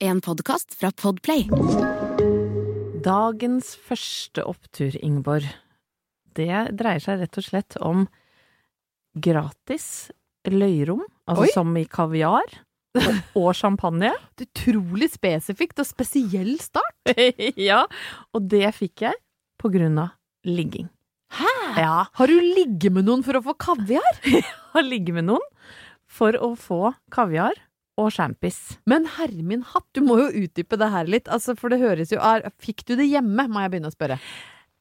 En podkast fra Podplay. Dagens første opptur, Ingeborg, det dreier seg rett og slett om gratis løyrom, altså Oi. som i kaviar, og champagne. Utrolig spesifikt og spesiell start. ja, og det fikk jeg på grunn av ligging. Hæ? Ja, Har du ligget med noen for å få kaviar? har ligget med noen for å få kaviar og sjampis. Men herre min hatt, du må jo utdype det her litt. Altså, for det høres jo er, Fikk du det hjemme, må jeg begynne å spørre.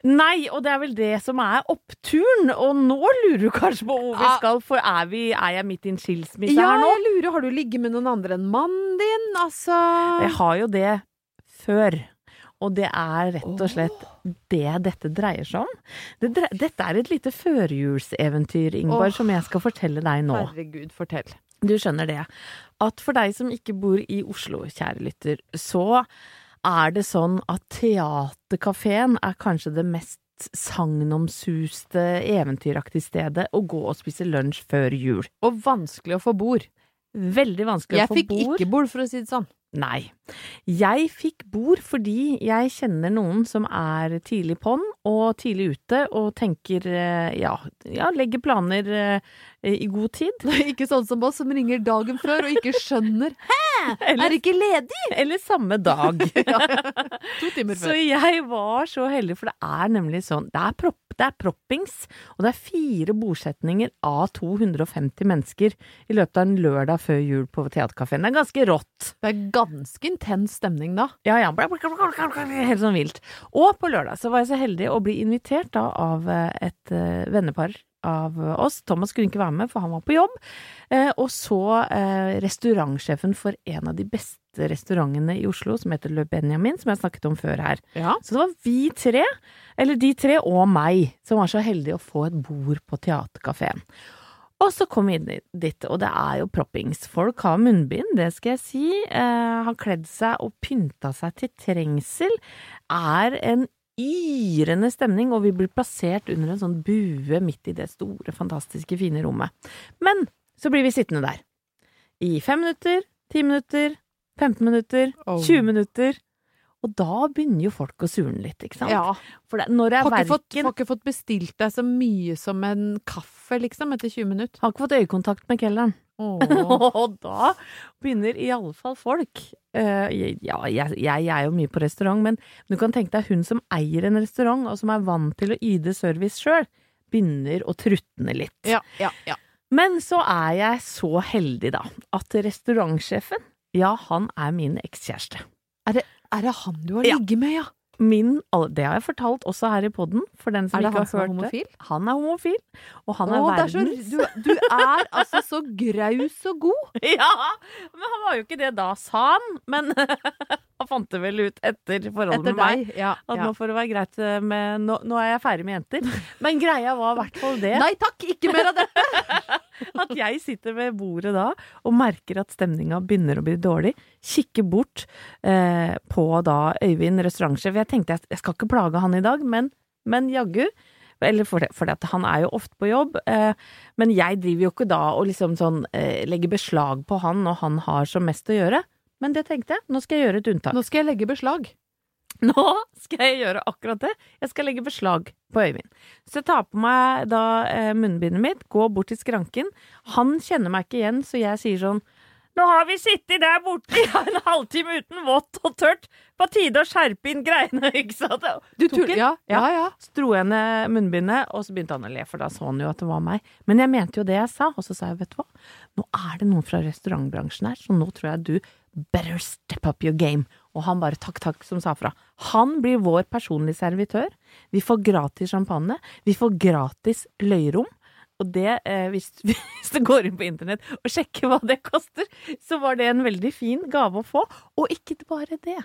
Nei, og det er vel det som er oppturen, og nå lurer du kanskje på hvor vi skal, for er, vi, er jeg midt i en skilsmisse Ja, her nå? Ja, jeg lurer, har du ligget med noen andre enn mannen din? Altså Jeg har jo det før. Og det er rett og slett det dette dreier seg om. Det dre dette er et lite førjulseventyr, Ingeborg, som jeg skal fortelle deg nå. Herregud, fortell. Du skjønner det. At for deg som ikke bor i Oslo, kjære lytter, så er det sånn at Theatercaféen er kanskje det mest sagnomsuste, eventyraktige stedet å gå og spise lunsj før jul. Og vanskelig å få bord. Veldig vanskelig Jeg å få bord. Jeg fikk ikke bord, for å si det sånn. Nei. Jeg fikk bord fordi jeg kjenner noen som er tidlig på'n og tidlig ute og tenker eh, ja, ja legger planer eh, i god tid. Ikke sånn som oss som ringer dagen før og ikke skjønner Hæ! Er Eller, det ikke ledig? eller samme dag. To timer Så jeg var så heldig, for det er nemlig sånn Det er, propp, det er proppings, og det er fire bordsetninger av 250 mennesker i løpet av en lørdag før jul på Theatercaféen. Det er ganske rått. Det er ganske intens stemning da. Ja, ja. Helt sånn vilt. Og på lørdag så var jeg så heldig å bli invitert da av eh, et eh, vennepar av oss. Thomas kunne ikke være med, for han var på jobb. Eh, og så eh, restaurantsjefen for en av de beste restaurantene i Oslo, som heter Le Benjamin, som jeg snakket om før her. Ja. Så det var vi tre, eller de tre og meg, som var så heldige å få et bord på teaterkafeen. Og så kom vi inn dit, og det er jo proppings. Folk har munnbind, det skal jeg si. Eh, har kledd seg og pynta seg til trengsel. Er en yrende stemning, og vi blir plassert under en sånn bue midt i det store, fantastiske, fine rommet. Men så blir vi sittende der. I fem minutter, ti minutter, 15 minutter, Oh. 20 minutter. Og da begynner jo folk å surne litt, ikke sant? Ja. For det, når er Har ikke, fått, verken har ikke fått bestilt deg så mye som en kaffe, liksom, etter 20 minutter. Har ikke fått øyekontakt med kelneren. Og da begynner i alle fall folk uh, Ja, jeg, jeg er jo mye på restaurant, men du kan tenke deg hun som eier en restaurant, og som er vant til å yte service sjøl, begynner å trutne litt. Ja, ja, ja. Men så er jeg så heldig, da, at restaurantsjefen, ja, han er min ekskjæreste. Er det, er det han du har Ja. ligget med, ja? Min, det har jeg fortalt også her i poden, for den som Er det ikke han som er homofil? det. Han er homofil, og han er Å, det er så, verdens du, du er altså så graus og god. Ja, men han var jo ikke det da, sa han. Men han fant det vel ut etter forholdet Etter med meg. Ja, At ja. nå får det være greit med nå, nå er jeg ferdig med jenter. Men greia var i hvert fall det. Nei takk, ikke mer av dette! at jeg sitter ved bordet da og merker at stemninga begynner å bli dårlig. Kikker bort eh, på da Øyvind, restaurantsjef. Jeg tenkte jeg, skal ikke plage han i dag, men, men jaggu. Eller for for han er jo ofte på jobb. Eh, men jeg driver jo ikke da og liksom sånn eh, legger beslag på han når han har som mest å gjøre. Men det tenkte jeg. Nå skal jeg gjøre et unntak. Nå skal jeg legge beslag. Nå skal jeg gjøre akkurat det. Jeg skal legge beslag på Øyvind. Så jeg tar på meg da eh, munnbindet mitt, går bort til skranken. Han kjenner meg ikke igjen, så jeg sier sånn Nå har vi sittet der borte i en halvtime uten vått og tørt. På tide å skjerpe inn greiene, ikke sant? Du tuller? Ja, ja, ja. Så dro jeg ned munnbindet, og så begynte han å le, for da så han jo at det var meg. Men jeg mente jo det jeg sa, og så sa jeg, vet du hva, nå er det noen fra restaurantbransjen her, så nå tror jeg du better step up your game. Og han bare takk, takk, som sa fra. Han blir vår personlige servitør. Vi får gratis champagne. Vi får gratis løyrom. Og det, eh, hvis, hvis du går inn på internett og sjekker hva det koster, så var det en veldig fin gave å få. Og ikke bare det.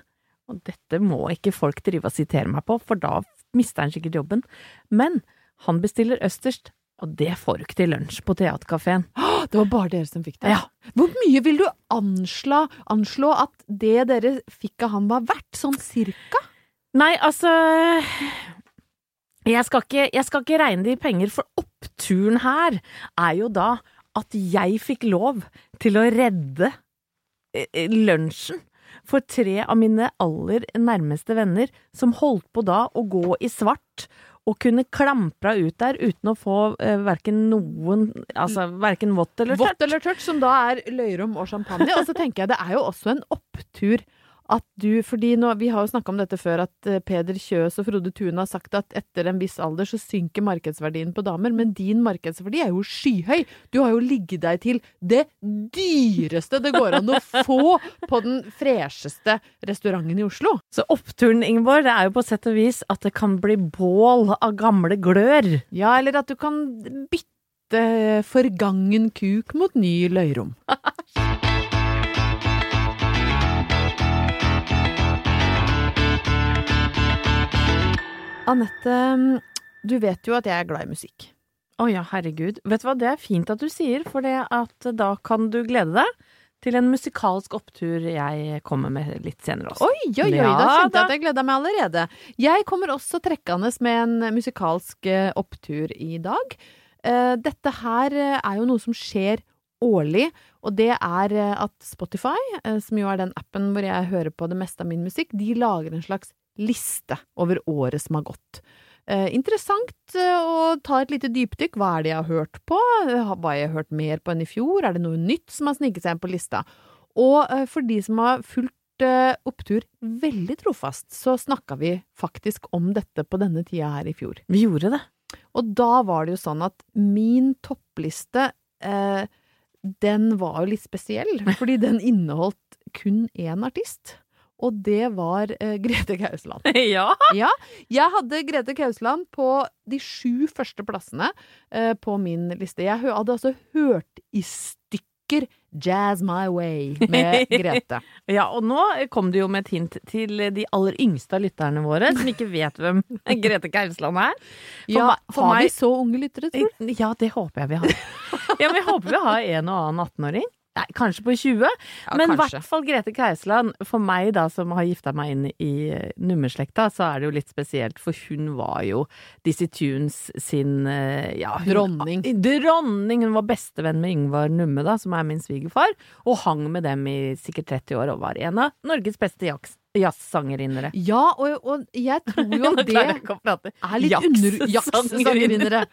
Og dette må ikke folk drive og sitere meg på, for da mister han sikkert jobben. Men han bestiller østerst, og det får du ikke til lunsj på Theatercaféen. Det var bare dere som fikk det. Ja. Hvor mye vil du anslå, anslå at det dere fikk av han var verdt, sånn cirka? Nei, altså jeg skal, ikke, jeg skal ikke regne det i penger, for oppturen her er jo da at jeg fikk lov til å redde eh, eh, lunsjen for tre av mine aller nærmeste venner, som holdt på da å gå i svart og kunne klampra ut der uten å få eh, verken noen Altså verken vått eller tørt. Vått eller tørt, som da er løyrom og champagne. Og så tenker jeg det er jo også en opptur at du Fordi nå, vi har jo snakka om dette før, at eh, Peder Kjøs og Frode Thune har sagt at etter en viss alder så synker markedsverdien på damer, men din markedsverdi er jo skyhøy. Du har jo ligget deg til det dyreste det går an å få på den fresheste restauranten i Oslo. Så oppturen, Ingeborg, det er jo på sett og vis at det kan bli bål av gamle glør. Ja, eller at du kan bytte forgangen kuk mot ny løyrom. Anette, du vet jo at jeg er glad i musikk. Å ja, herregud. Vet du hva, det er fint at du sier, for det at da kan du glede deg til en musikalsk opptur jeg kommer med litt senere også. Oi, oi, oi, Ja, da skjønte jeg at jeg gleda meg allerede. Jeg kommer også trekkende med en musikalsk eh, opptur i dag. Eh, Dette her eh, er jo noe som skjer årlig, og det er at Spotify, som jo er den appen hvor jeg hører på det meste av min musikk, de lager en slags liste over året som har gått. Eh, interessant eh, å ta et lite dypdykk. Hva er det jeg har hørt på? Eh, Hva har jeg hørt mer på enn i fjor? Er det noe nytt som har sniket seg inn på lista? Og eh, for de som har fulgt eh, opptur veldig trofast, så snakka vi faktisk om dette på denne tida her i fjor. Vi gjorde det. Og da var det jo sånn at min toppliste, eh, den var jo litt spesiell, fordi den inneholdt kun én artist. Og det var eh, Grete Kausland. ja. Ja, jeg hadde Grete Kausland på de sju første plassene eh, på min liste. Jeg hadde altså hørt i stykker Jazz My Way med Grete. Ja, og nå kom det jo med et hint til de aller yngste av lytterne våre, som ikke vet hvem Grete Kausland er. For Ja, meg- for har meg- vi så unge lyttere, tror du? Ja, det håper jeg vi har. Ja, men jeg håper vi har en og annen 18-åring. Nei, kanskje på 20. men i hvert fall Grete Keisland. For meg, da, som har gifta meg inn i eh, nummerslekta, så er det jo litt spesielt, for hun var jo Dizzie Tunes sin eh, ja, hun, Dronning. Dronning! Hun var bestevenn med Yngvar Numme, da, som er min svigerfar, og hang med dem i sikkert 30 år, og var en av Norges beste jaks jazzsangerinnere. Ja, og, og jeg tror jo at det er litt under... Jazzsangerinnere.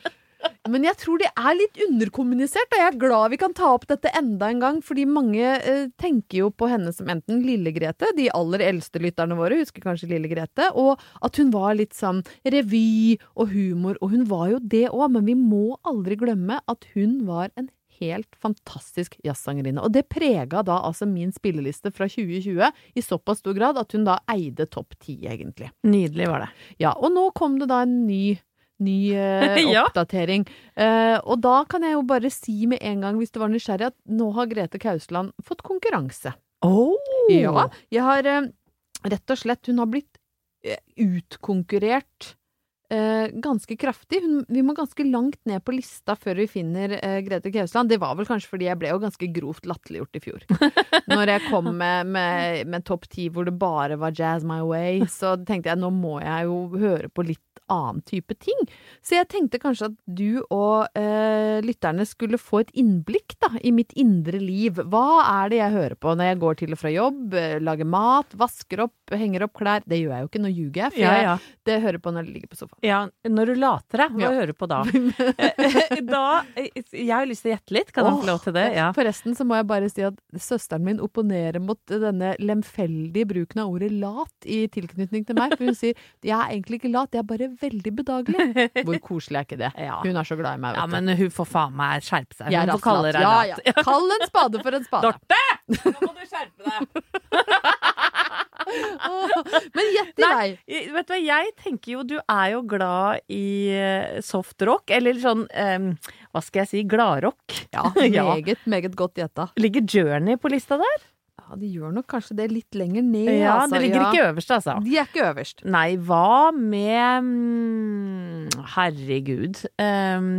Men jeg tror det er litt underkommunisert, og jeg er glad vi kan ta opp dette enda en gang, fordi mange eh, tenker jo på henne som enten Lille-Grete, de aller eldste lytterne våre husker kanskje Lille-Grete, og at hun var litt sånn revy og humor, og hun var jo det òg, men vi må aldri glemme at hun var en helt fantastisk jazzsangerinne. Og det prega da altså min spilleliste fra 2020 i såpass stor grad at hun da eide topp ti, egentlig. Nydelig var det. Ja, og nå kom det da en ny, ny eh, Ja. oppdatering. Eh, og da kan jeg jo bare si med en gang, hvis du var nysgjerrig, at nå har Grete Kausland fått konkurranse. Oh. Ja, jeg har eh, rett og slett Hun har blitt eh, utkonkurrert eh, ganske kraftig. Hun, vi må ganske langt ned på lista før vi finner Grete Kausland. Det var vel kanskje fordi jeg ble jo ganske grovt latterliggjort i fjor. Når jeg kom med, med, med topp ti hvor det bare var Jazz My Way, så tenkte jeg nå må jeg jo høre på litt annen type ting. Så jeg tenkte kanskje at du og eh, lytterne skulle få et innblikk da, i mitt indre liv. Hva er det jeg hører på når jeg går til og fra jobb, eh, lager mat, vasker opp, henger opp klær? Det gjør jeg jo ikke, nå ljuger jeg, for Ja, jeg ja. det hører på når jeg ligger på sofaen. Ja, når du later deg, hva Ja. hører du på da? da? Jeg har lyst til å gjette litt, kan jeg få lov til det? Ja. Forresten så må jeg bare si at søsteren min opponerer mot denne lemfeldige bruken av ordet lat i tilknytning til meg. For hun sier 'jeg er egentlig ikke lat, jeg er bare veldig bedagelig'. Hvor koselig er ikke det? Ja. Hun er så glad i meg, Ja, men hun får faen meg skjerpe seg. Hun får kalle deg Ja, ja. Kall en spade for en spade. Dorte! Nå må du skjerpe deg! Men gjett i vei. Vet du hva, jeg tenker jo du er jo glad i soft rock. eller sånn um, Hva skal jeg si? Gladrock. Ja, Ja. meget, meget godt gjetta. Ligger Journey på lista der? Ja, de gjør nok kanskje det litt lenger ned, Ja, altså. det ligger ja. ikke øverst, altså. De er ikke øverst. Nei, hva med mm, Herregud. Um,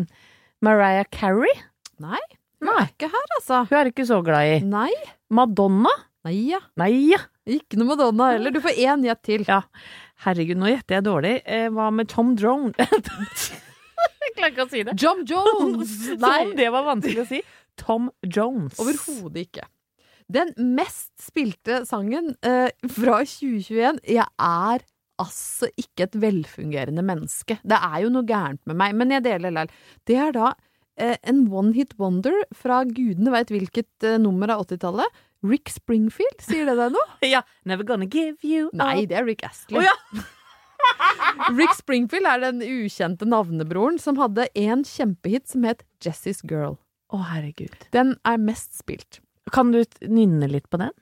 Mariah Carey? Nei, hun Nei. er ikke her, altså. Hun er ikke så glad i. Nei. Madonna? Nei ja. Nei ja. Ikke noe Madonna heller. Du får én gjett til. Ja. Herregud, nå gjetter jeg dårlig. Eh, hva med Tom Drone? jeg klarer ikke å si det. John Jones! Som om det var vanskelig å si. Tom Jones. Overhodet ikke. Den mest spilte sangen eh, fra 2021 Jeg er altså ikke et velfungerende menneske. Det er jo noe gærent med meg, men jeg deler likevel. Det er da eh, en one hit wonder fra gudene veit hvilket eh, nummer av 80-tallet. Rick Springfield, sier det deg noe? Ja. Never gonna give you Nei, det er Rick Astley. Oh, ja. Rick Springfield er den ukjente navnebroren som hadde en kjempehit som het Jessie's Girl. Å, herregud. Den er mest spilt. Kan du nynne litt på den?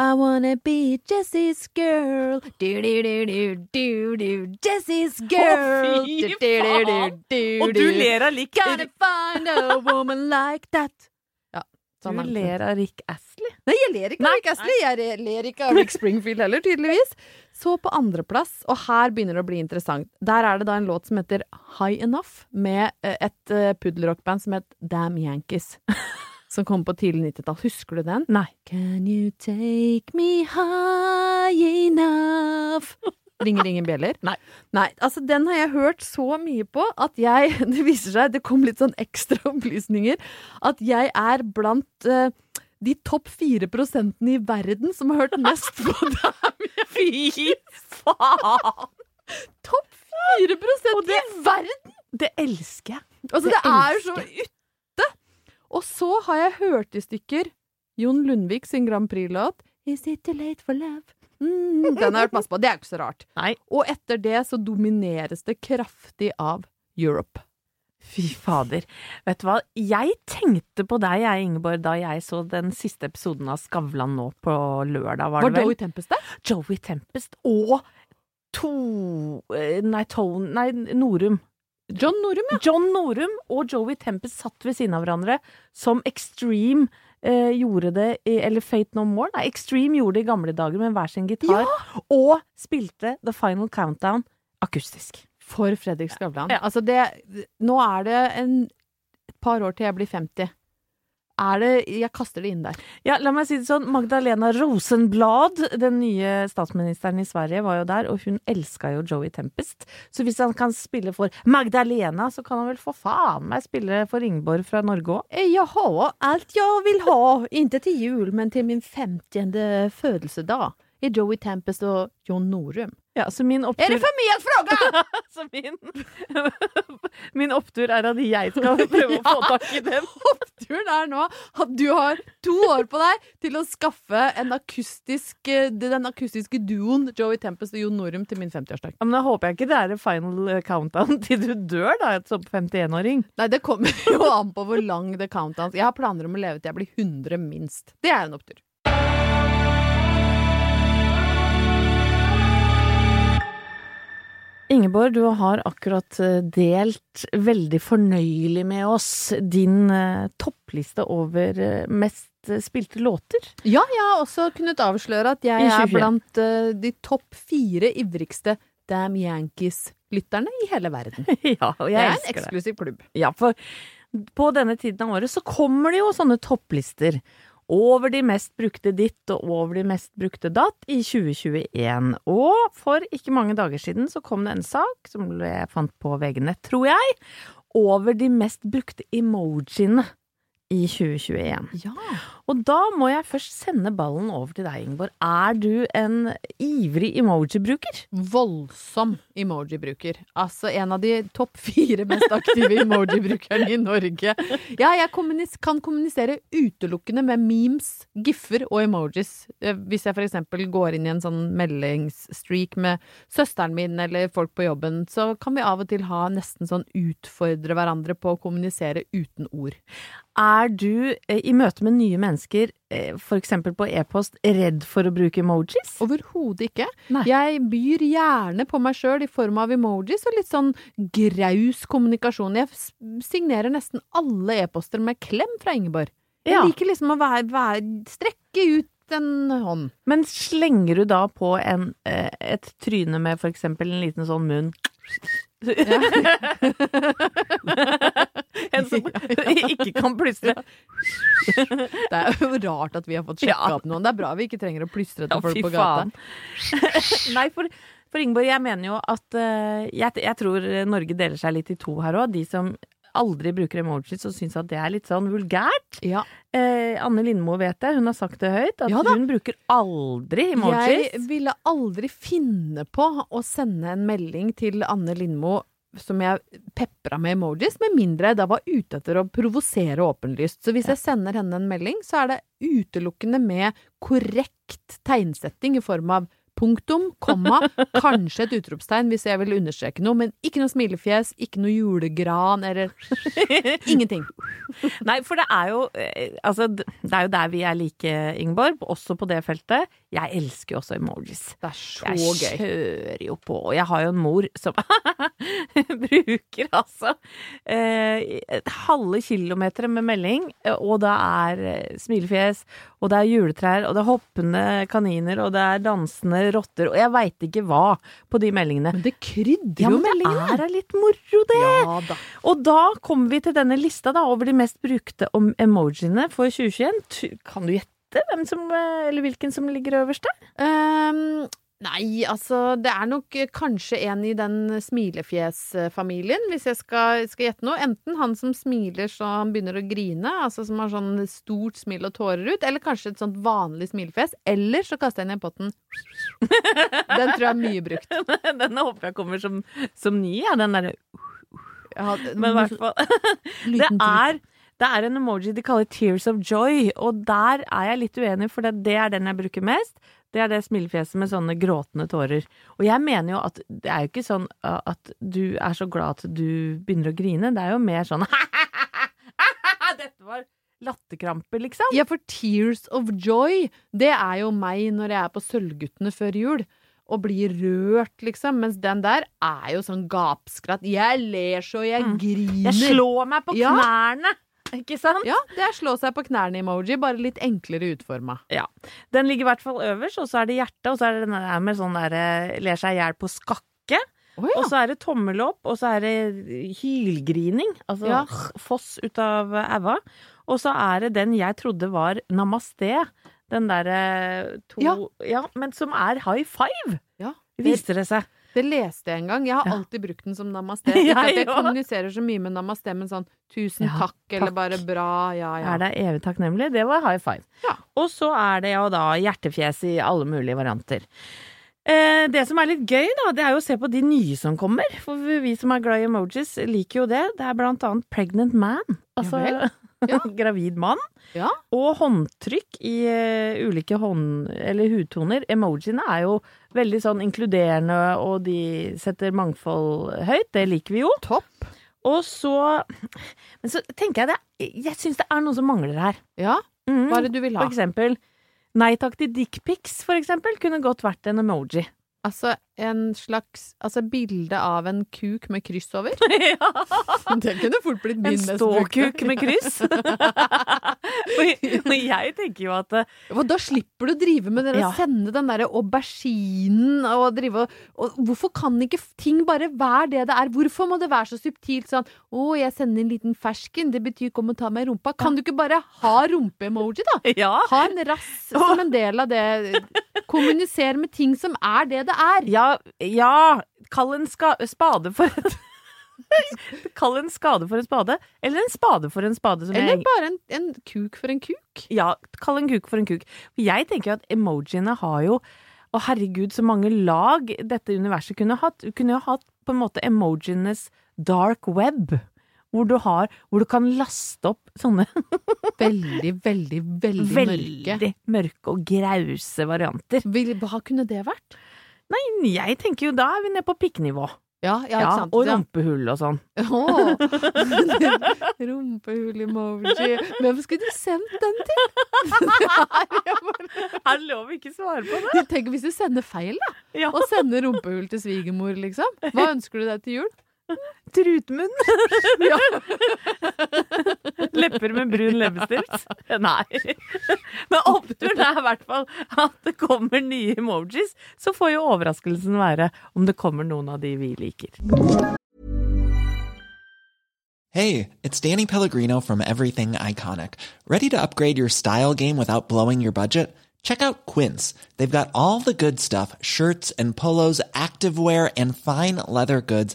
I wanna be Jessie's girl. Do, do, do, do, do, do. Jessie's girl. Å, fy faen. Og du ler av Rick Gotta find a woman like that. Ja, sånn Du er det. ler av Rick Astley. Nei, jeg ler ikke av Rick Astley. Jeg re- ler ikke av Rick Springfield heller, tydeligvis. Så på andreplass, og her begynner det å bli interessant, der er det da en låt som heter High Enough, med eh, et uh, puddelrockband som het Damn Yankees. Som kom på tidlig 90-tall. Husker du den? Nei. Can you take me high enough? Ringer ingen bjeller? Nei. Nei, altså den har jeg hørt så mye på at jeg Det viser seg, det kom litt sånn ekstra opplysninger, at jeg er blant uh, de topp fire prosentene i verden som har hørt mest på dem. Fy faen! Topp fire prosent i verden! Det elsker jeg. Altså, Det det er så elsker ute! Og så har jeg hørt i stykker Jon Lundvik sin Grand Prix-låt Is it too late for love? Mm, den har jeg hørt masse på. Det er jo ikke så rart. Nei. Og etter det så domineres det kraftig av Europe. Fy fader. Vet du hva, jeg tenkte på deg, jeg, Ingeborg, da jeg så den siste episoden av Skavlan nå på lørdag, var, Var det vel? Joey Tempest der? Joey Tempest og to... eh, Nei, Tone Nei, Norum. John Norum, ja. John Norum og Joey Tempest satt ved siden av hverandre som Extreme eh, gjorde det i, Eller Fate No More? Nei, Extreme gjorde det i gamle dager med hver sin gitar. Og spilte The Final Countdown akustisk. For Fredrik Skavlan. Ja. Altså det Nå er det en, et par år til jeg blir 50. Er det Jeg kaster det inn der. Ja, la meg si det sånn. Magdalena Rosenblad, den nye statsministeren i Sverige, var jo der, og hun elska jo Joey Tempest. Så hvis han kan spille for Magdalena, så kan han vel for faen meg spille for Ingeborg fra Norge òg. Jeg Jag har alt jeg vil ha, inte til jul men til min 50 födelsedag. Är Joey Tempest och John Norum. Ja, så min opptur Er det for mye fråga? så min, min opptur er at jeg skal prøve å få tak i dem. Oppturen er nå at du har to år på deg til å skaffe en akustisk, eh, den akustiske duoen Joey Tempest og Jon Norum til min 50-årsdag. Ja, men da håper jeg ikke det er en final countdown til du dør, da, som 51-åring. Nei, det kommer jo an på hvor lang det countdown Jeg har planer om å leve til jeg blir 100 minst. Det er en opptur. Ingeborg, du har akkurat eh, delt veldig fornøyelig med oss din eh, toppliste over eh, mest spilte låter. Ja, jeg har også kunnet avsløre at jeg er blant de topp fire ivrigste Damn Yankees-lytterne i hele verden. ja, og Det jeg er en eksklusiv klubb. Ja, for på denne tiden av året så kommer det jo sånne topplister over de mest brukte ditt og over de mest brukte datt i 2021. Og for ikke mange dager siden så kom det en sak som jeg fant på VG-nett, tror jeg, over de mest brukte emojiene i 2021. Ja. Og da må jeg først sende ballen over til deg, Ingeborg. Er du en ivrig emoji-bruker? Voldsom emoji-bruker. Altså en av de topp fire mest aktive emoji-brukerne i Norge. Ja, jeg kommunis kan kommunisere utelukkende med memes, giffer og emojis. Eh, Hvis jeg eksempel går inn i en sånn meldingsstreak med søsteren min eller folk på jobben, så kan vi av og til ha nesten sånn utfordre hverandre på å kommunisere uten ord. Er du eh, i møte med nye mennesker, eh, for eksempel på e-post, redd for å bruke emojis? Overhodet ikke. Nei. Jeg byr gjerne på meg sjøl i form av emojis og litt sånn graus kommunikasjon. Jeg signerer nesten alle e-poster med klem fra Ingeborg. Jeg Ja. liker liksom å være, være, strekke ut en hånd. Men slenger du da på en, eh, et tryne med for eksempel en liten sånn munn? en som ikke kan plystre. Det er jo rart at vi har fått sjekka Ja. opp noen. Det er bra vi ikke trenger å plystre til Ja, folk på gata. Nei, for, for Ingeborg, jeg mener jo at uh, jeg, jeg tror Norge deler seg litt i to her òg. De som aldri bruker emojis og syns at det er litt sånn vulgært. Ja. Eh, Anne Lindmo vet det, hun har sagt det høyt, at Ja hun bruker aldri emojis. Jeg ville aldri finne på å sende en melding til Anne Lindmo som jeg pepra med emojis, med mindre jeg da var ute etter å provosere åpenlyst. Så hvis jeg sender henne en melding, så er det utelukkende med korrekt tegnsetting i form av punktum, komma, kanskje et utropstegn hvis jeg vil understreke noe, men ikke noe smilefjes, ikke noe julegran eller ingenting. Nei, for det er jo eh, Altså, det er jo der vi er like, Ingeborg, også på det feltet. Jeg elsker jo også emojis. Det er så Jeg gøy. kjører jo på. Og jeg har jo en mor som bruker altså eh, halve kilometer med melding, og det er eh, smilefjes, og det er juletrær, og det er hoppende kaniner, og det er dansende rotter, og jeg veit ikke hva på de meldingene. Men det krydrer Ja, jo men det er da litt moro, det! Ja da. Og da kommer vi til denne lista da, over de mest brukte emojiene for 2021. Kan du gjette hvem som, eh, eller hvilken som ligger øverst der? Um, nei, altså det er nok eh, kanskje en i den smilefjesfamilien, hvis jeg skal, skal gjette noe. Enten han som smiler så han begynner å grine, altså som har sånn stort smil og tårer ut, eller kanskje et sånt vanlig smilefjes. Eller så kaster jeg ned potten. Den tror jeg er mye brukt. Den håper jeg kommer som, som ny, ja, den derre Men i hvert fall Det er, det er en emoji de kaller tears of joy, og der er jeg litt uenig, for det, det er den jeg bruker mest. Det er det smilefjeset med sånne gråtende tårer. Og jeg mener jo at det er jo ikke sånn uh, at du er så glad at du begynner å grine. Det er jo mer sånn Dette var latterkrampe, liksom. Ja, for tears of joy, det er jo meg når jeg er på Sølvguttene før jul. Og blir rørt, liksom. Mens den der er jo sånn gapskratt. Jeg ler så jeg Mm. griner. Jeg slår meg på Ja. Ikke sant? Ja, det er slå seg på knærne-emoji, bare litt enklere utforma. Ja. Den ligger i hvert fall øverst, og så er det hjertet, og så er det denne der med sånn der eh, ler seg i hjel på skakke. Oh, ja. Og så er det tommel opp, og så er det hylgrining. Altså Ja. foss ut av æva. Og så er det den jeg trodde var namaste. Den derre to Ja. ja. Men som er high five, ja. viste det seg. Det leste jeg en gang. Jeg har Ja. alltid brukt den som namaste. Ikke at jeg kommuniserer så mye med namaste, men sånn tusen Ja, takk, eller bare bra, ja ja. Er deg evig takknemlig. Det var high five. Ja. Og så er det jo da hjertefjes i alle mulige varianter. Eh, det som er litt gøy, da, det er jo å se på de nye som kommer. For vi vi som er glad i emojis, liker jo det. Det er blant annet pregnant man. Altså Ja Ja. gravid mann. Ja. Og håndtrykk i uh, ulike hånd... eller hudtoner. Emojiene er jo veldig sånn inkluderende, og de setter mangfold høyt. Det liker vi jo. Topp. Og så Men så tenker jeg det Jeg syns det er noe som mangler her. Ja, Mm. hva er det du vil ha? For eksempel Nei takk til dickpics, for eksempel, kunne godt vært en emoji. Altså en slags Altså bilde av en kuk med kryss over. ja. Det kunne fort blitt min En mest brukte. ståkuk med kryss. og jeg tenker jo at eh, Og da slipper du å drive med det å Ja. sende den derre auberginen og drive og, og Hvorfor kan ikke ting bare være det det er? Hvorfor må det være så subtilt sånn Å, jeg sender en liten fersken, det betyr kom og ta meg i rumpa. Kan du ikke bare ha rumpe-emoji, da? Ja. Ha en rass som en del av det. Kommunisere med ting som er det det er. Ja, ja. Kall en ska spade for et Kall en skade for en spade, eller en spade for en spade. Som Eller jeg, bare en, en kuk for en kuk. ja, kall en kuk for en kuk. Jeg tenker jo at emojiene har jo Å, herregud, så mange lag dette universet kunne hatt. Du kunne jo hatt på en måte emojienes dark web. Hvor du, har, hvor du kan laste opp sånne Veldig, veldig, veldig, mørke. veldig mørke og grause varianter. Hva kunne det vært? Nei, jeg tenker jo da er vi nede på pikknivå. Ja, ja, Ja, og rumpehull og sånn. Åh. Rumpehull-emoji. Hvem skulle du sendt den til? Er det lov å ikke svare på det? Tenk hvis du sender feil, da. Og sender rumpehull til svigermor, liksom. Hva ønsker du deg til jul? Trutmunn. Ja. Lepper med brun leppestift? Nei. Men oppturen er i hvert fall at det kommer nye emojis. Så får jo overraskelsen være om det kommer noen av de vi liker. Hey, it's Danny Pellegrino from Everything Iconic. Ready to upgrade your style game without blowing your budget? Check out Quince. They've got all the good stuff shirts and polos, activewear, and fine leather goods,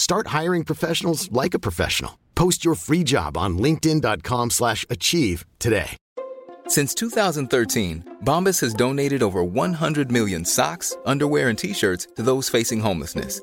Start hiring professionals like a professional. Post your free job on linkedin.com/achieve slash achieve today. Since 2013, Bombas has donated over 100 million socks, underwear, and t-shirts to those facing homelessness.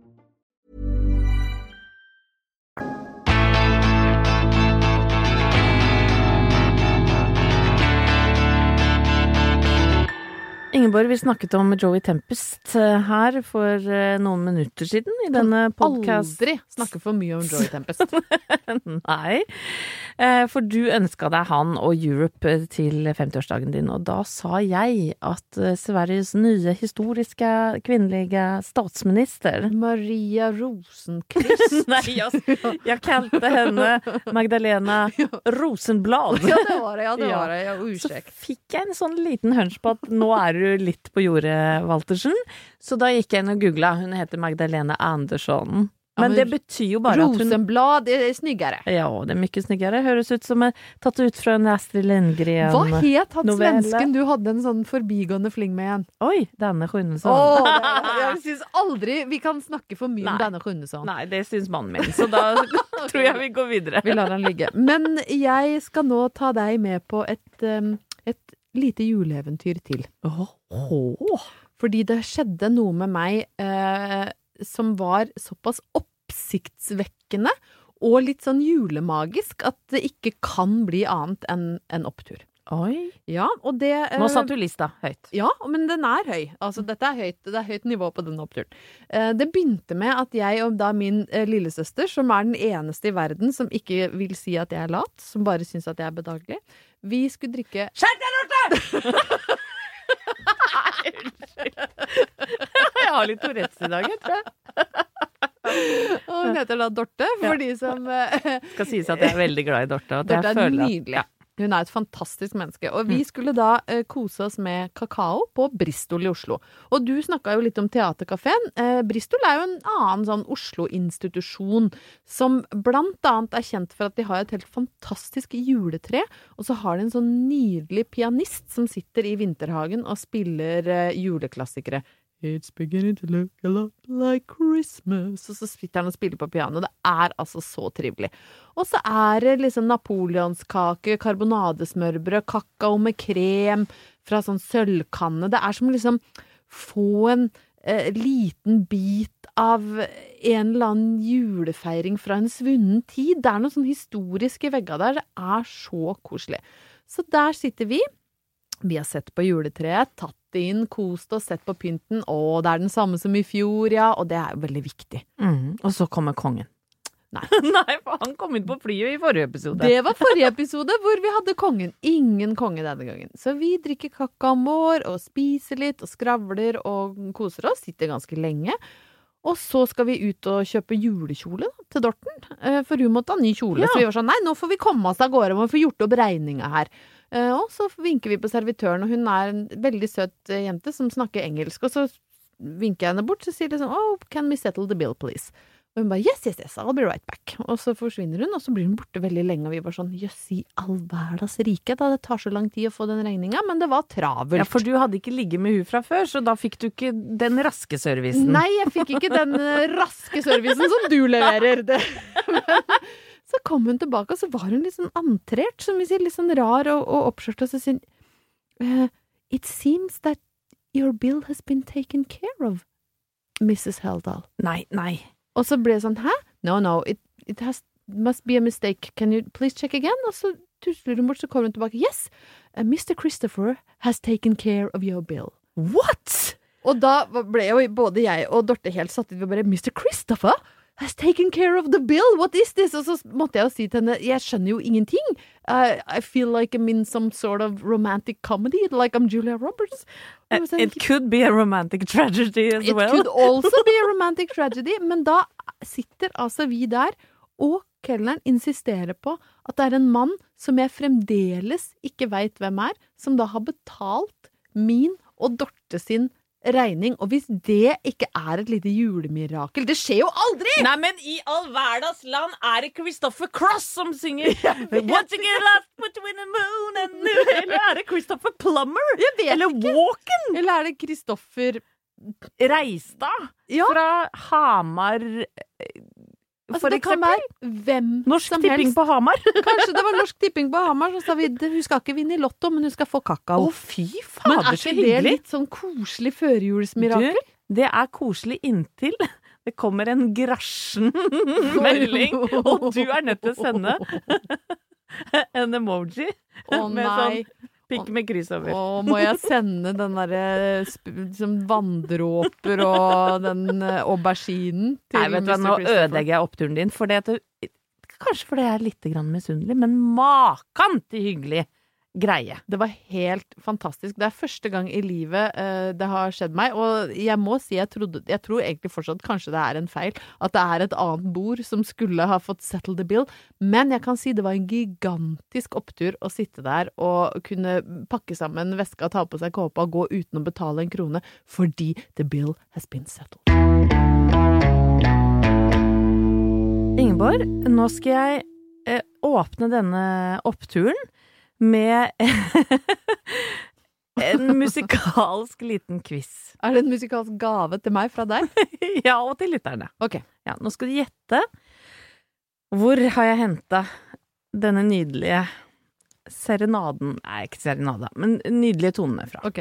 Ingeborg, vi snakket om Joey Tempest eh, her for eh, noen minutter siden i denne podkasten. Aldri snakke for mye om Joey Tempest. Nei, for du ønska deg han og Europe til 50-årsdagen din, og da sa jeg at eh, Sveriges nye historiske kvinnelige statsminister Maria Rosenquist. Nei, jeg, jeg kalte henne Magdalena Rosenblad. Ja, det var det. Ja, det var det. Ja, Så fikk jeg en sånn liten hunch på at nå er du litt på jordet, Waltersen. Så da gikk jeg inn og googla. Hun heter Magdalena Andersson. Ja, Men det betyr jo bare at hun Rosenblad er snyggere. Ja, det er mye snyggere. Høres ut som er tatt ut fra en Astrid Lindgren. Hva het han novelle. svensken du hadde en sånn forbigående fling med igjen? Oi, denne Sjunnesson. Oh, det, jeg syns aldri vi kan snakke for mye Nei. om denne Sjunnesson. Nei, det syns mannen min, så da tror jeg vi går videre. Vi lar han ligge. Men jeg skal nå ta deg med på et, um, et lite juleeventyr til. Oh. Fordi det skjedde noe med meg eh, som var såpass oppsiktsvekkende og litt sånn julemagisk at det ikke kan bli annet enn en opptur. Oi. Ja, og det eh, Nå satte du lista høyt. Ja, men den er høy. Altså, dette er høyt, det er høyt nivå på den oppturen. Eh, det begynte med at jeg og da min eh, lillesøster, som er den eneste i verden som ikke vil si at jeg er lat, som bare syns at jeg er bedagelig, vi skulle drikke Skjerp deg, Dorte! Nei, unnskyld. Jeg har litt Tourettes i dag, jeg tror jeg. Og hun heter da Dorte, for Ja. de som eh, Skal sies at jeg er veldig glad i Dorte. og Dorte er nydelig. Ja. Hun er et fantastisk menneske. Og vi skulle da eh, kose oss med kakao på Bristol i Oslo. Og du snakka jo litt om Theatercaféen. Eh, Bristol er jo en annen sånn Oslo-institusjon som blant annet er kjent for at de har et helt fantastisk juletre. Og så har de en sånn nydelig pianist som sitter i vinterhagen og spiller eh, juleklassikere. It's beginning to look a lot like Christmas. Og så sitter han og spiller på piano. Det er altså så trivelig. Og så er det liksom napoleonskake, karbonadesmørbrød, kakao med krem fra sånn sølvkanne. Det er som liksom få en eh, liten bit av en eller annen julefeiring fra en svunnen tid. Det er noe sånn historisk i veggene der. Det er så koselig. Så der sitter vi. Vi har sett på juletreet, tatt inn, kost oss, sett på pynten. Å, det er den samme som i fjor, ja. Og det er jo veldig viktig. Mm. Og så kommer kongen. Nei. Nei, for han kom inn på flyet i forrige episode. Det var forrige episode hvor vi hadde kongen. Ingen konge denne gangen. Så vi drikker kakaoen vår og spiser litt og skravler og koser oss. Sitter ganske lenge. Og så skal vi ut og kjøpe julekjole da, til Dorten, eh, for hun måtte ha ny kjole. Ja. Så vi var sånn nei, nå får vi komme oss av gårde, må få gjort opp regninga her. Eh, Og så vinker vi på servitøren, og hun er en veldig søt eh, jente som snakker engelsk. Og så vinker jeg henne bort, så sier sånn oh, can we settle the bill, please? Og hun bare yes, yes, yes, I'll be right back. Og så forsvinner hun, og så blir hun borte veldig lenge, og vi var sånn jøss i all verdens rike, da det tar så lang tid å få den regninga, men det var travelt. Ja, for du hadde ikke ligget med hun fra før, så da fikk du ikke den raske servicen. Nei, jeg fikk ikke den eh, raske servicen som du leverer. Det. Men så kom hun tilbake, og så var hun litt sånn antrert, som vi sier, litt sånn rar og, og oppskjørt, og så sier hun eh, It seems that your bill has been taken care of, Mrs. Heldal. Nei, nei. Og så ble det sånn, hæ? No, no, it, it has, must be a mistake. Can you please check again? Og så tusler hun bort, så kommer hun tilbake. Yes, uh, Mr. Christopher has taken care of your bill. What?! Og da ble jo både jeg og Dorte helt satt ut. Vi bare Mr. Christopher has taken care of the bill, what is this? Og så måtte jeg jo si til henne Jeg skjønner jo ingenting. Uh, I feel like I'm in some sort of romantic comedy, like I'm Julia Roberts. Sånn, It could be a romantic tragedy as It well. could also be a romantic tragedy. Men da sitter altså vi der, og kelneren insisterer på at det er en mann som jeg fremdeles ikke veit hvem er, som da har betalt min og Dorte sin regning. Og hvis det ikke er et lite julemirakel Det skjer jo aldri! Nei, men i all verdens land er det Christopher Cross som synger Once you get left between the moon and the Eller er det Christopher Plummer? Eller ikke. Walken? Eller er det Kristoffer Reistad Ja. fra Hamar eh, Altså, For det kan være hvem Norsk som Tipping på Hamar. Kanskje det var Norsk Tipping på Hamar som sa vi hun skal ikke vinne i Lotto, men hun skal få kakao. Å, fy fy men fader, er ikke det hyggelig. litt sånn koselig førjulsmirakel? Du, det er koselig inntil det kommer en grasjen melding, og du er nødt til å sende en emoji Å med nei. sånn pikk med kryss over. Og må jeg sende den derre liksom vanndråper og den eh, auberginen til Nei, vet du hva, nå ødelegger jeg oppturen din. For det at du, kanskje fordi jeg er litt misunnelig, men makan til hyggelig greie. Det var helt fantastisk. Det er første gang i livet uh, det har skjedd meg. Og jeg må si, jeg, trodde, jeg tror egentlig fortsatt kanskje det er en feil. At det er et annet bord som skulle ha fått settle the bill. Men jeg kan si det var en gigantisk opptur å sitte der og kunne pakke sammen veska, ta på seg kåpa og gå uten å betale en krone. Fordi the bill has been settled. Ingeborg, nå skal jeg eh, åpne denne oppturen med en musikalsk liten quiz. Er det en musikalsk gave til meg fra deg? ja, og til lytterne. Ok. Ja, nå skal du gjette. Hvor har jeg henta denne nydelige serenaden Nei, ikke serenade, men nydelige tonene fra. Ok.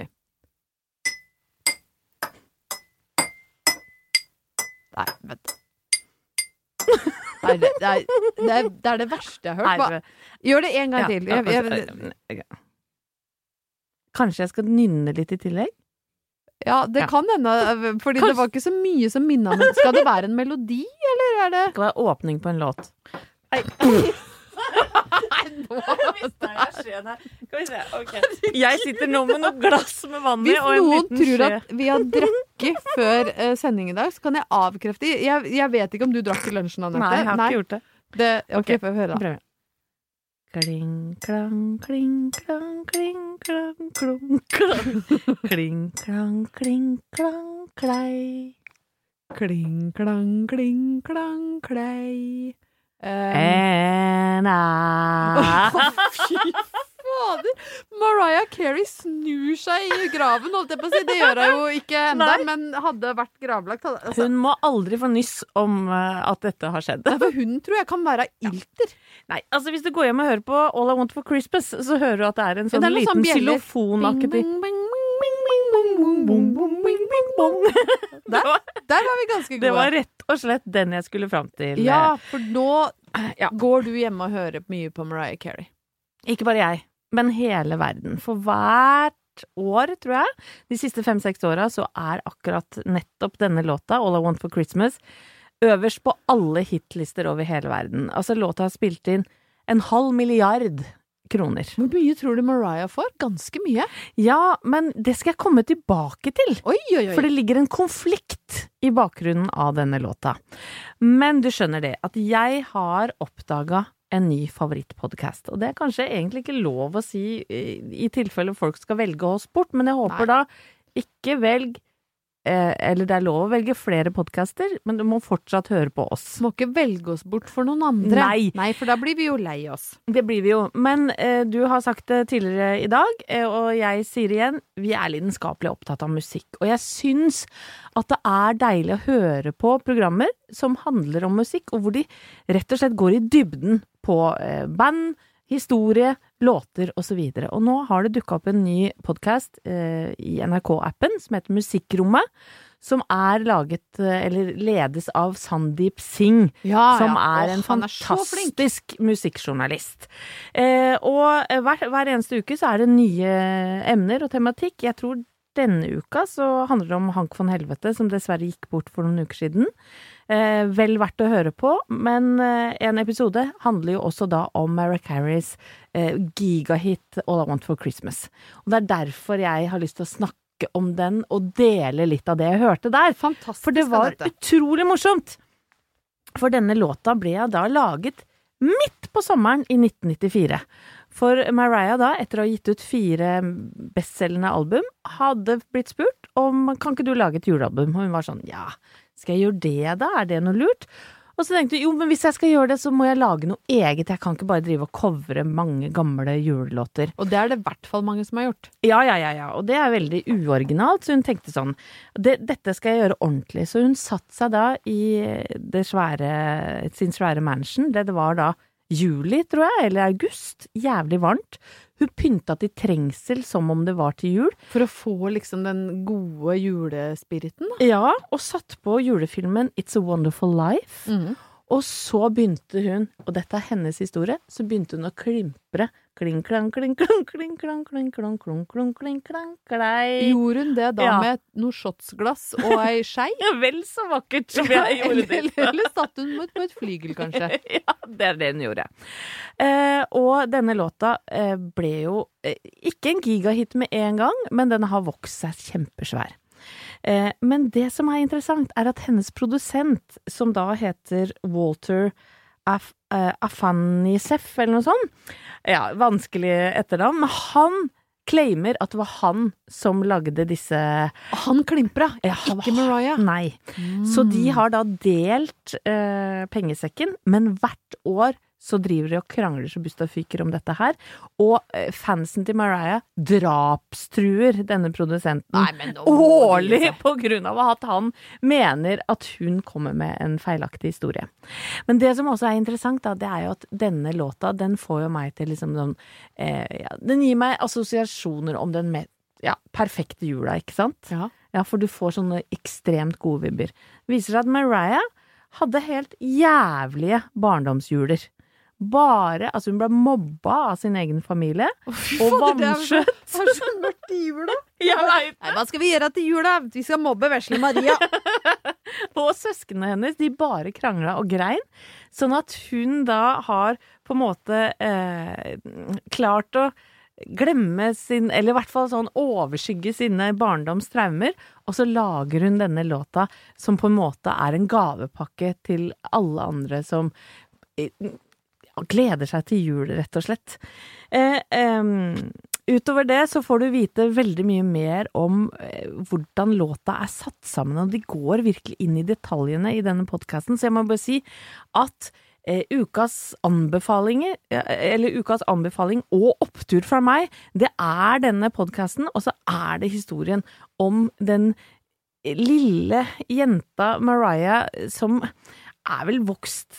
Nei, vent. Nei, det, det, er, det, er, det er det verste jeg har hørt. Hva? Gjør det en gang til. Jeg, Jeg, jeg, ja, Kanskje jeg skal nynne litt i tillegg? ja, det Ja. kan hende, fordi det var ikke så mye som minna om Skal det være en melodi, eller er det Det skal være åpning på en låt. Nei. Jeg sitter nå med noe glass med vann i Hvis og en noen liten tror skje. at vi har drukket før eh, sending i dag, så kan jeg avkrefte jeg, jeg vet ikke om du drakk i lunsjen, Anette. Nei, jeg har ikke gjort det. det. Ok, får få høre, da. Prøv. Kling, klang, kling, klang, kling, klang, klung, klang. Kling, klang, kling, klang, klei. Kling, klang, kling, klang, klei. Eh, En Fy fader! Mariah Carey snur seg i graven, holdt jeg på å si. Det gjør hun jo ikke ennå, men hadde vært gravlagt. hadde- Altså, Hun må aldri få nyss om eh, at dette har skjedd. Nei, for hun tror jeg kan være ilter. Nei, altså Hvis du går hjem og hører på All I Want for Christmas, så hører du at det er en sånn ja, er noen liten sånn xylofonaktig der, der var vi ganske gode. Det var rett og slett den jeg skulle fram til. Ja, eh, for nå ja. går du hjemme og hører mye på Mariah Carey. Ikke bare jeg, men hele verden. For hvert år, tror jeg, de siste fem-seks åra, så er akkurat nettopp denne låta, All I Want for Christmas, øverst på alle hitlister over hele verden. Altså, låta har spilt inn en halv milliard kroner. Hvor mye tror du Mariah får? Ganske mye. Ja, men det skal jeg komme tilbake til. Oi, oi, oi. For det ligger en konflikt i bakgrunnen av denne låta. Men du skjønner det, at jeg har oppdaga en ny favorittpodkast. Og det er kanskje egentlig ikke lov å si i, i tilfelle folk skal velge oss bort, men jeg håper Nei. da ikke velg eh, Eller det er lov å velge flere podkaster, men du må fortsatt høre på oss. Må ikke velge oss bort for noen andre. Nei. Nei, for da blir vi jo lei oss. Det blir vi jo. Men eh, du har sagt det tidligere i dag, eh, og jeg sier igjen, vi er lidenskapelig opptatt av musikk. Og jeg syns at det er deilig å høre på programmer som handler om musikk, og hvor de rett og slett går i dybden på eh, band, historie, låter osv. Og, og nå har det dukka opp en ny podkast eh, i NRK-appen som heter Musikkrommet. Som er laget, eh, eller ledes av Sandeep Singh Ja, som ja. er en Åh, er fantastisk musikkjournalist. Eh, og hver, hver eneste uke så er det nye emner og tematikk. Jeg tror denne uka så handler det om Hank von Helvete, som dessverre gikk bort for noen uker siden. Eh, vel verdt å høre på, men eh, en episode handler jo også da om Mariah Careys eh, gigahit All I Want for Christmas. Og det er derfor jeg har lyst til å snakke om den og dele litt av det jeg hørte der. Fantastisk. For det var dette. utrolig morsomt! For denne låta ble jeg da laget midt på sommeren i 1994. For Mariah da, etter å ha gitt ut fire bestselgende album, hadde blitt spurt om kan ikke du lage et julealbum, og hun var sånn ja, skal jeg gjøre det da, er det noe lurt? Og så tenkte hun jo, men hvis jeg skal gjøre det, så må jeg lage noe eget, jeg kan ikke bare drive og covre mange gamle julelåter. Og det er det i hvert fall mange som har gjort. Ja, ja, ja, ja, og det er veldig uoriginalt, så hun tenkte sånn, det, dette skal jeg gjøre ordentlig. Så hun satte seg da i det svære, sin svære mansion, det, det var da juli, tror jeg, eller august, jævlig varmt. Hun pynta til trengsel som om det var til jul. For å få liksom den gode julespiriten, da. Ja, og satt på julefilmen It's a Wonderful Life. Og så begynte hun, og dette er hennes historie, så begynte hun å klimpre. Kling, klang, kling, klang, kling, klang, kling, klang, klang, klang, klang, klang, klang. Gjorde hun det da Ja. med noe shotsglass og ei skei? Ja, vel så vakkert som jeg gjorde det. eller, eller satt hun på et- flygel, kanskje? ja, det er det hun gjorde. Eh, og denne låta eh, ble jo eh, ikke en gigahit med en gang, men den har vokst seg kjempesvær. Eh, men det som er interessant, er at hennes produsent, som da heter Walter Af eh, Afanisef, eller noe sånt, ja, vanskelig etternavn, men han claimer at det var han som lagde disse Han klimpra, Ja, ikke Mariah. Nei. Så de har da delt uh, pengesekken, men hvert år så driver de og krangler så busta fyker om dette her. Og eh, fansen til Mariah drapstruer denne produsenten Nei, årlig liksom- på grunn av at han mener at hun kommer med en feilaktig historie. Men det som også er interessant, da, det er jo at denne låta, den får jo meg til liksom sånn eh, ja, Den gir meg assosiasjoner om den med, ja, perfekte jula, ikke sant? Ja. Ja, for du får sånne ekstremt gode vibber. Det viser seg at Mariah hadde helt jævlige barndomsjuler. Bare Altså, hun ble mobba av sin egen familie. og er så- vanskjøtt. Det er så mørkt i jula. Jeg vet. Nei, hva skal vi gjøre til jula? Vi skal mobbe vesle Maria. Og søsknene hennes, de bare krangla og grein. Sånn at hun da har på en måte eh, klart å glemme sin Eller i hvert fall sånn overskygge sine barndoms traumer. Og så lager hun denne låta som på en måte er en gavepakke til alle andre som eh, gleder seg til jul, rett og slett. Eh, eh, utover det så får du vite veldig mye mer om eh, hvordan låta er satt sammen, og de går virkelig inn i detaljene i denne podkasten, så jeg må bare si at eh, ukas anbefalinger, eller ukas anbefaling og opptur fra meg, det er denne podkasten, og så er det historien om den lille jenta Mariah som er vel vokst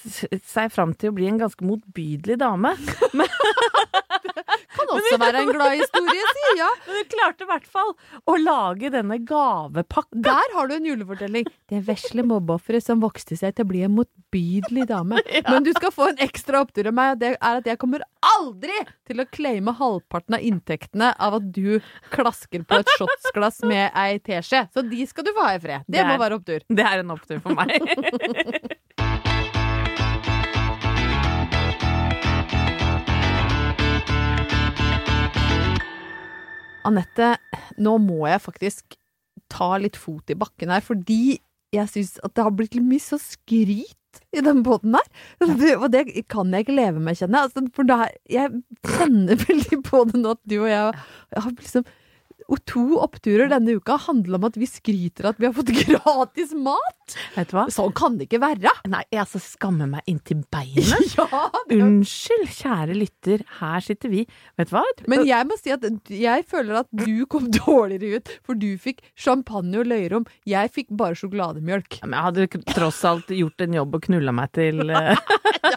seg fram til å bli en ganske motbydelig dame. Men Kan også være en glad historie, si. Ja. hun klarte i hvert fall å lage denne gavepakka. Der har du en julefortelling. Det vesle mobbeofferet som vokste seg til å bli en motbydelig dame. Men du skal få en ekstra opptur av meg, og det er at jeg kommer aldri til å claime halvparten av inntektene av at du klasker på et shotsglass med ei teskje. Så de skal du få ha i fred. Det, Det må er- være opptur. Det er en opptur for meg. Anette, nå må jeg faktisk ta litt fot i bakken her, fordi jeg syns at det har blitt litt mye så skryt i den båten her. Og det kan jeg ikke leve med, kjenner jeg. Altså, for da, jeg kjenner veldig på det nå at du og jeg har liksom og to oppturer denne uka handler om at vi skryter at vi har fått gratis mat. Vet du hva? Sånn kan det ikke være. Nei, jeg altså skammer meg inntil beinet. Ja, det Unnskyld, kjære lytter, her sitter vi. Vet du hva? Men jeg må si at jeg føler at du kom dårligere ut, for du fikk champagne og løyrom. Jeg fikk bare sjokolademjølk. Men jeg hadde tross alt gjort en jobb og knulla meg til uh,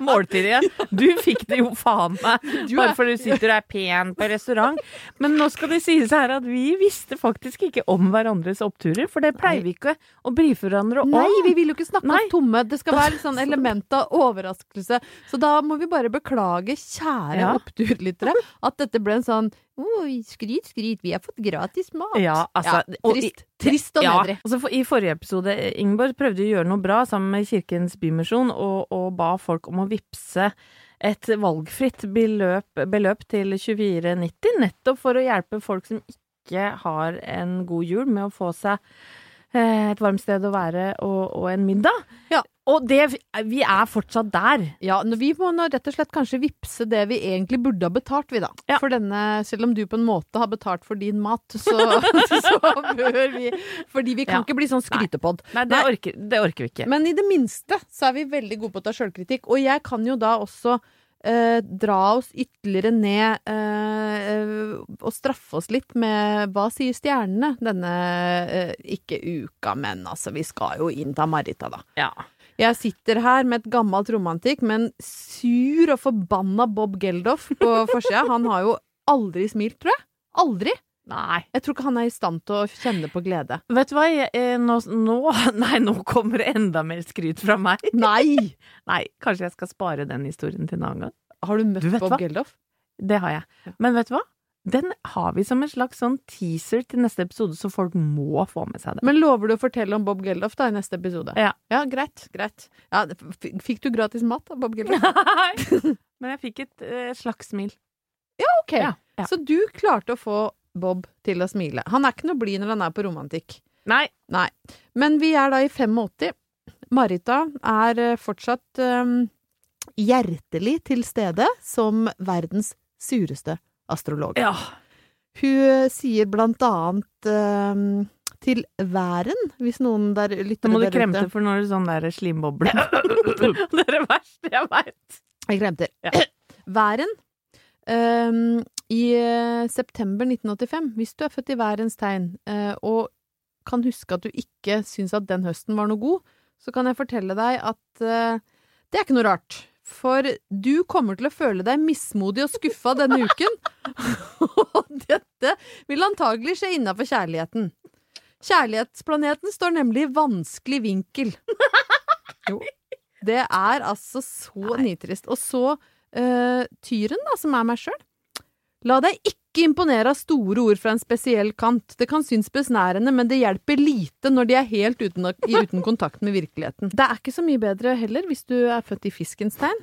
måltidet. Du fikk det jo faen meg, Du bare fordi du sitter og er pen på restaurant. Men nå skal det sies her at vi visste faktisk ikke om hverandres oppturer, for det pleier vi ikke å brife hverandre om. Nei, vi vil jo ikke snakke Nei. om tomme. Det skal være litt sånn element av overraskelse. Så da må vi bare beklage, kjære Ja. oppturlyttere, at dette ble en sånn Oi, skryt, skryt, vi har fått gratis mat. Ja, altså, ja, trist. trist. Trist og Ja, nedrig. altså for, I forrige episode, Ingeborg prøvde å gjøre noe bra sammen med Kirkens Bymisjon, og, og ba folk om å vippse et valgfritt beløp, beløp til 2490, nettopp for å hjelpe folk som ikke har en god jul med å få seg eh, et varmt sted å være og, og en middag. Ja. Og det, vi er fortsatt der. Ja, vi må rett og slett kanskje vippse det vi egentlig burde ha betalt, vi da. Ja. For denne, selv om du på en måte har betalt for din mat, så, så bør vi Fordi vi kan Ja. ikke bli sånn skrytepod. Nei, det, Orker, det orker vi ikke. Men i det minste så er vi veldig gode på å ta sjølkritikk. Og jeg kan jo da også eh, dra oss ytterligere ned eh, og straffe oss litt med Hva sier stjernene denne eh, ikke uka, men altså, vi skal jo inn til Marita, da. ja. Jeg sitter her med et gammelt romantikk, med en sur og forbanna Bob Geldof på forsida. Han har jo aldri smilt, tror jeg. Aldri. Nei. Jeg tror ikke han er i stand til å kjenne på glede. Vet du hva, jeg, eh, nå, nå Nei, nå kommer det enda mer skryt fra meg. Nei! Nei, kanskje jeg skal spare den historien til en annen gang. Har du møtt Du Bob hva? Geldof? Det har jeg. Men vet du hva? Den har vi som en slags sånn teaser til neste episode, så folk må få med seg det. Men lover du å fortelle om Bob Geldof da i neste episode? Ja. Ja, greit. Greit. Ja, fikk du gratis mat av Bob Geldof? Nei, men jeg fikk et eh, slags smil. Ok. Ja, ja. Så du klarte å få Bob til å smile. Han er ikke noe blid når han er på romantikk. Nei. Nei. Men vi er da i 85. Marita er eh, fortsatt um, hjertelig til stede som verdens sureste astrolog. Ja. Hun eh, sier blant annet um, til væren, hvis noen der lytter Nå må du kremte, for nå er det sånn der slimboble. det er det verste jeg veit. Jeg kremter. Ja. Væren. Um, I uh, september 1985, hvis du er født i værens tegn, uh, og kan huske at du ikke syns at den høsten var noe god, så kan jeg fortelle deg at uh, det er ikke noe rart. For du kommer til å føle deg mismodig og skuffa denne uken. Og dette vil antagelig skje innafor kjærligheten. Kjærlighetsplaneten står nemlig i vanskelig vinkel. Jo. Det er altså så nitrist. Og så eh, Tyren, da, som er meg sjøl. La deg ikke imponere av store ord fra en spesiell kant. Det kan synes besnærende, men det hjelper lite når de er helt uten, uten kontakt med virkeligheten. Det er ikke så mye bedre heller hvis du er født i fiskens tegn.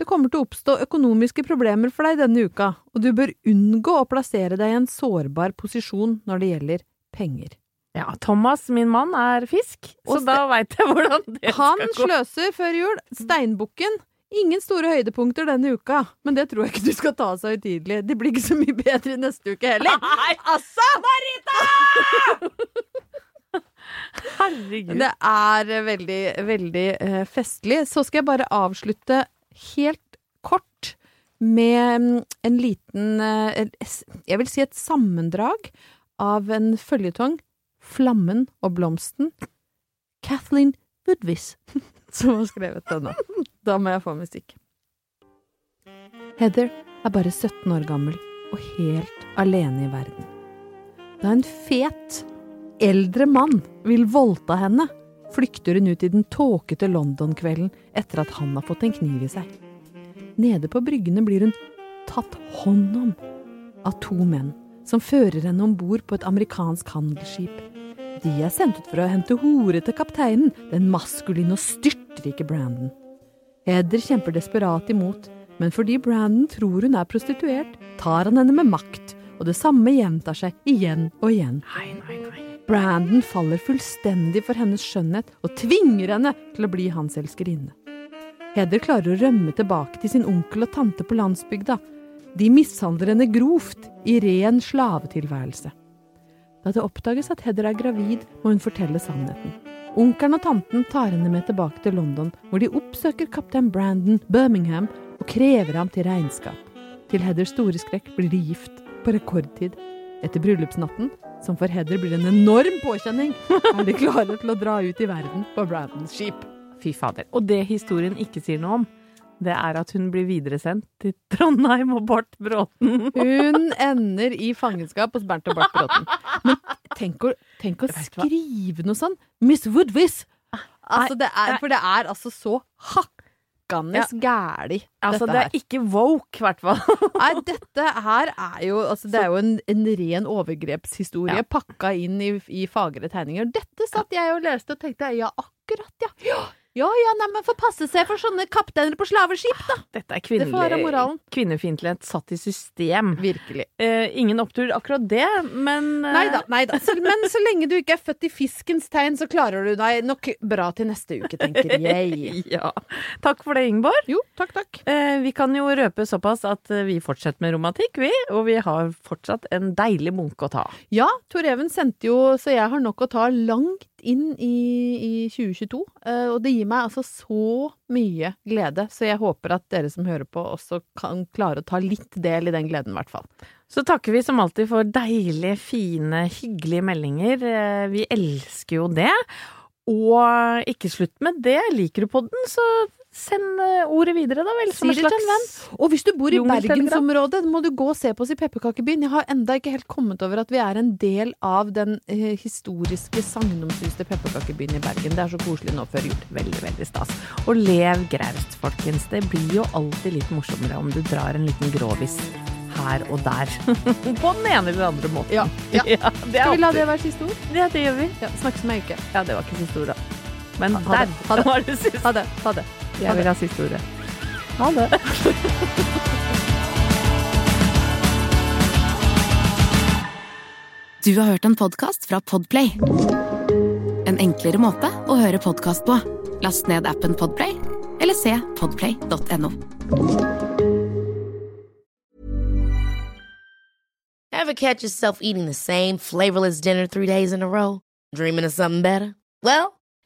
Det kommer til å oppstå økonomiske problemer for deg denne uka, og du bør unngå å plassere deg i en sårbar posisjon når det gjelder penger. Ja, Thomas, min mann, er fisk, så da veit jeg hvordan det skal gå. Han sløser før jul. Steinbukken. Ingen store høydepunkter denne uka, men det tror jeg ikke du skal ta så høytidelig. Det blir ikke så mye bedre neste uke heller. Nei, altså! Herregud. Det er veldig, veldig eh, festlig. Så skal jeg bare avslutte helt kort med mm, en liten eh, Jeg vil si et sammendrag av en føljetong. 'Flammen og blomsten'. Kathleen Woodwiss som har skrevet denne. Da må jeg få musikk. Heather er bare 17 år gammel og helt alene i verden. Da en fet, eldre mann vil voldta henne, flykter hun ut i den tåkete London-kvelden etter at han har fått en kniv i seg. Nede på bryggene blir hun tatt hånd om av to menn som fører henne om bord på et amerikansk handelsskip. De er sendt ut for å hente hore til kapteinen, den maskuline og styrtrike Brandon. Heather kjemper desperat imot, men fordi Brandon tror hun er prostituert, tar han henne med makt, og det samme gjentar seg igjen og igjen. Nei, nei, nei. Brandon faller fullstendig for hennes skjønnhet og tvinger henne til å bli hans elskerinne. Heather klarer å rømme tilbake til sin onkel og tante på landsbygda. De mishandler henne grovt i ren slavetilværelse. Da det oppdages at Heather er gravid, må hun fortelle sannheten. Onkelen og tanten tar henne med tilbake til London, hvor de oppsøker kaptein Brandon Birmingham og krever ham til regnskap. Til Heathers store skrekk blir de gift på rekordtid. Etter bryllupsnatten, som for Heather blir en enorm påkjenning, er de klare til å dra ut i verden på Brandons skip. Fy fader. Og det historien ikke sier noe om, det er at hun blir videresendt til Trondheim og Bart Bråten. Hun ender i fangenskap hos Bernt og Bart Bråten. Men tenk å, tenk å skrive noe sånn! Miss Woodwiss! Altså, det er, for det er altså så hakkende gæli. Altså, dette det her. er ikke woke, i hvert fall. Nei, dette her er jo altså, Det er jo en, en ren overgrepshistorie Ja. pakka inn i, i fagre tegninger. Dette satt jeg og leste og tenkte ja, akkurat, ja. Ja, ja, nei, men får passe seg for sånne kapteiner på slaveskip, da. Dette er kvinnelig, kvinnefiendtlighet satt i system. Virkelig. Eh, ingen opptur akkurat det, men eh, Nei da, nei da. Så, men så lenge du ikke er født i fiskens tegn, så klarer du deg nok bra til neste uke, tenker jeg. Ja. Takk for det, Ingeborg. Jo, takk, takk. Eh, vi kan jo røpe såpass at eh, vi fortsetter med romantikk, vi. Og vi har fortsatt en deilig bunke å ta. Ja, Tor Even sendte jo, så jeg har nok å ta langt inn i, i 2022. Uh, og det gir meg altså så mye glede, så jeg håper at dere som hører på også kan klare å ta litt del i den gleden, i hvert fall. Så takker vi som alltid for deilige, fine, hyggelige meldinger. Eh, Vi elsker jo det. Og ikke slutt med det. Liker du podden, så send eh, ordet videre, da vel. Som Si en slags Og hvis du bor i bergensområdet, må du gå og se på oss i Pepperkakebyen. Jeg har enda ikke helt kommet over at vi er en del av den eh, historiske sagnomsuste pepperkakebyen i Bergen. Det er så koselig nå før jul. Veldig, veldig stas. Og lev graust, folkens. Det blir jo alltid litt morsommere om du drar en liten gråvis her og der. På den ene eller andre måten. Ja, ja. det er Skal vi la det være siste ord? Ja, det gjør vi. Ja, Snakkes om ei uke. Ja, det var ikke siste ord, da. Men ha der det. Ha det. var det siste. Ha det. Ha det. Jeg vil ha siste ordet. Ha det. Du har hørt en podcast fra Podplay. En enklere måte å høre podcast på. Last ned appen Podplay, eller se podplay.no. Ever catch yourself eating the same flavorless dinner three days in a row? Dreaming of something better? Well,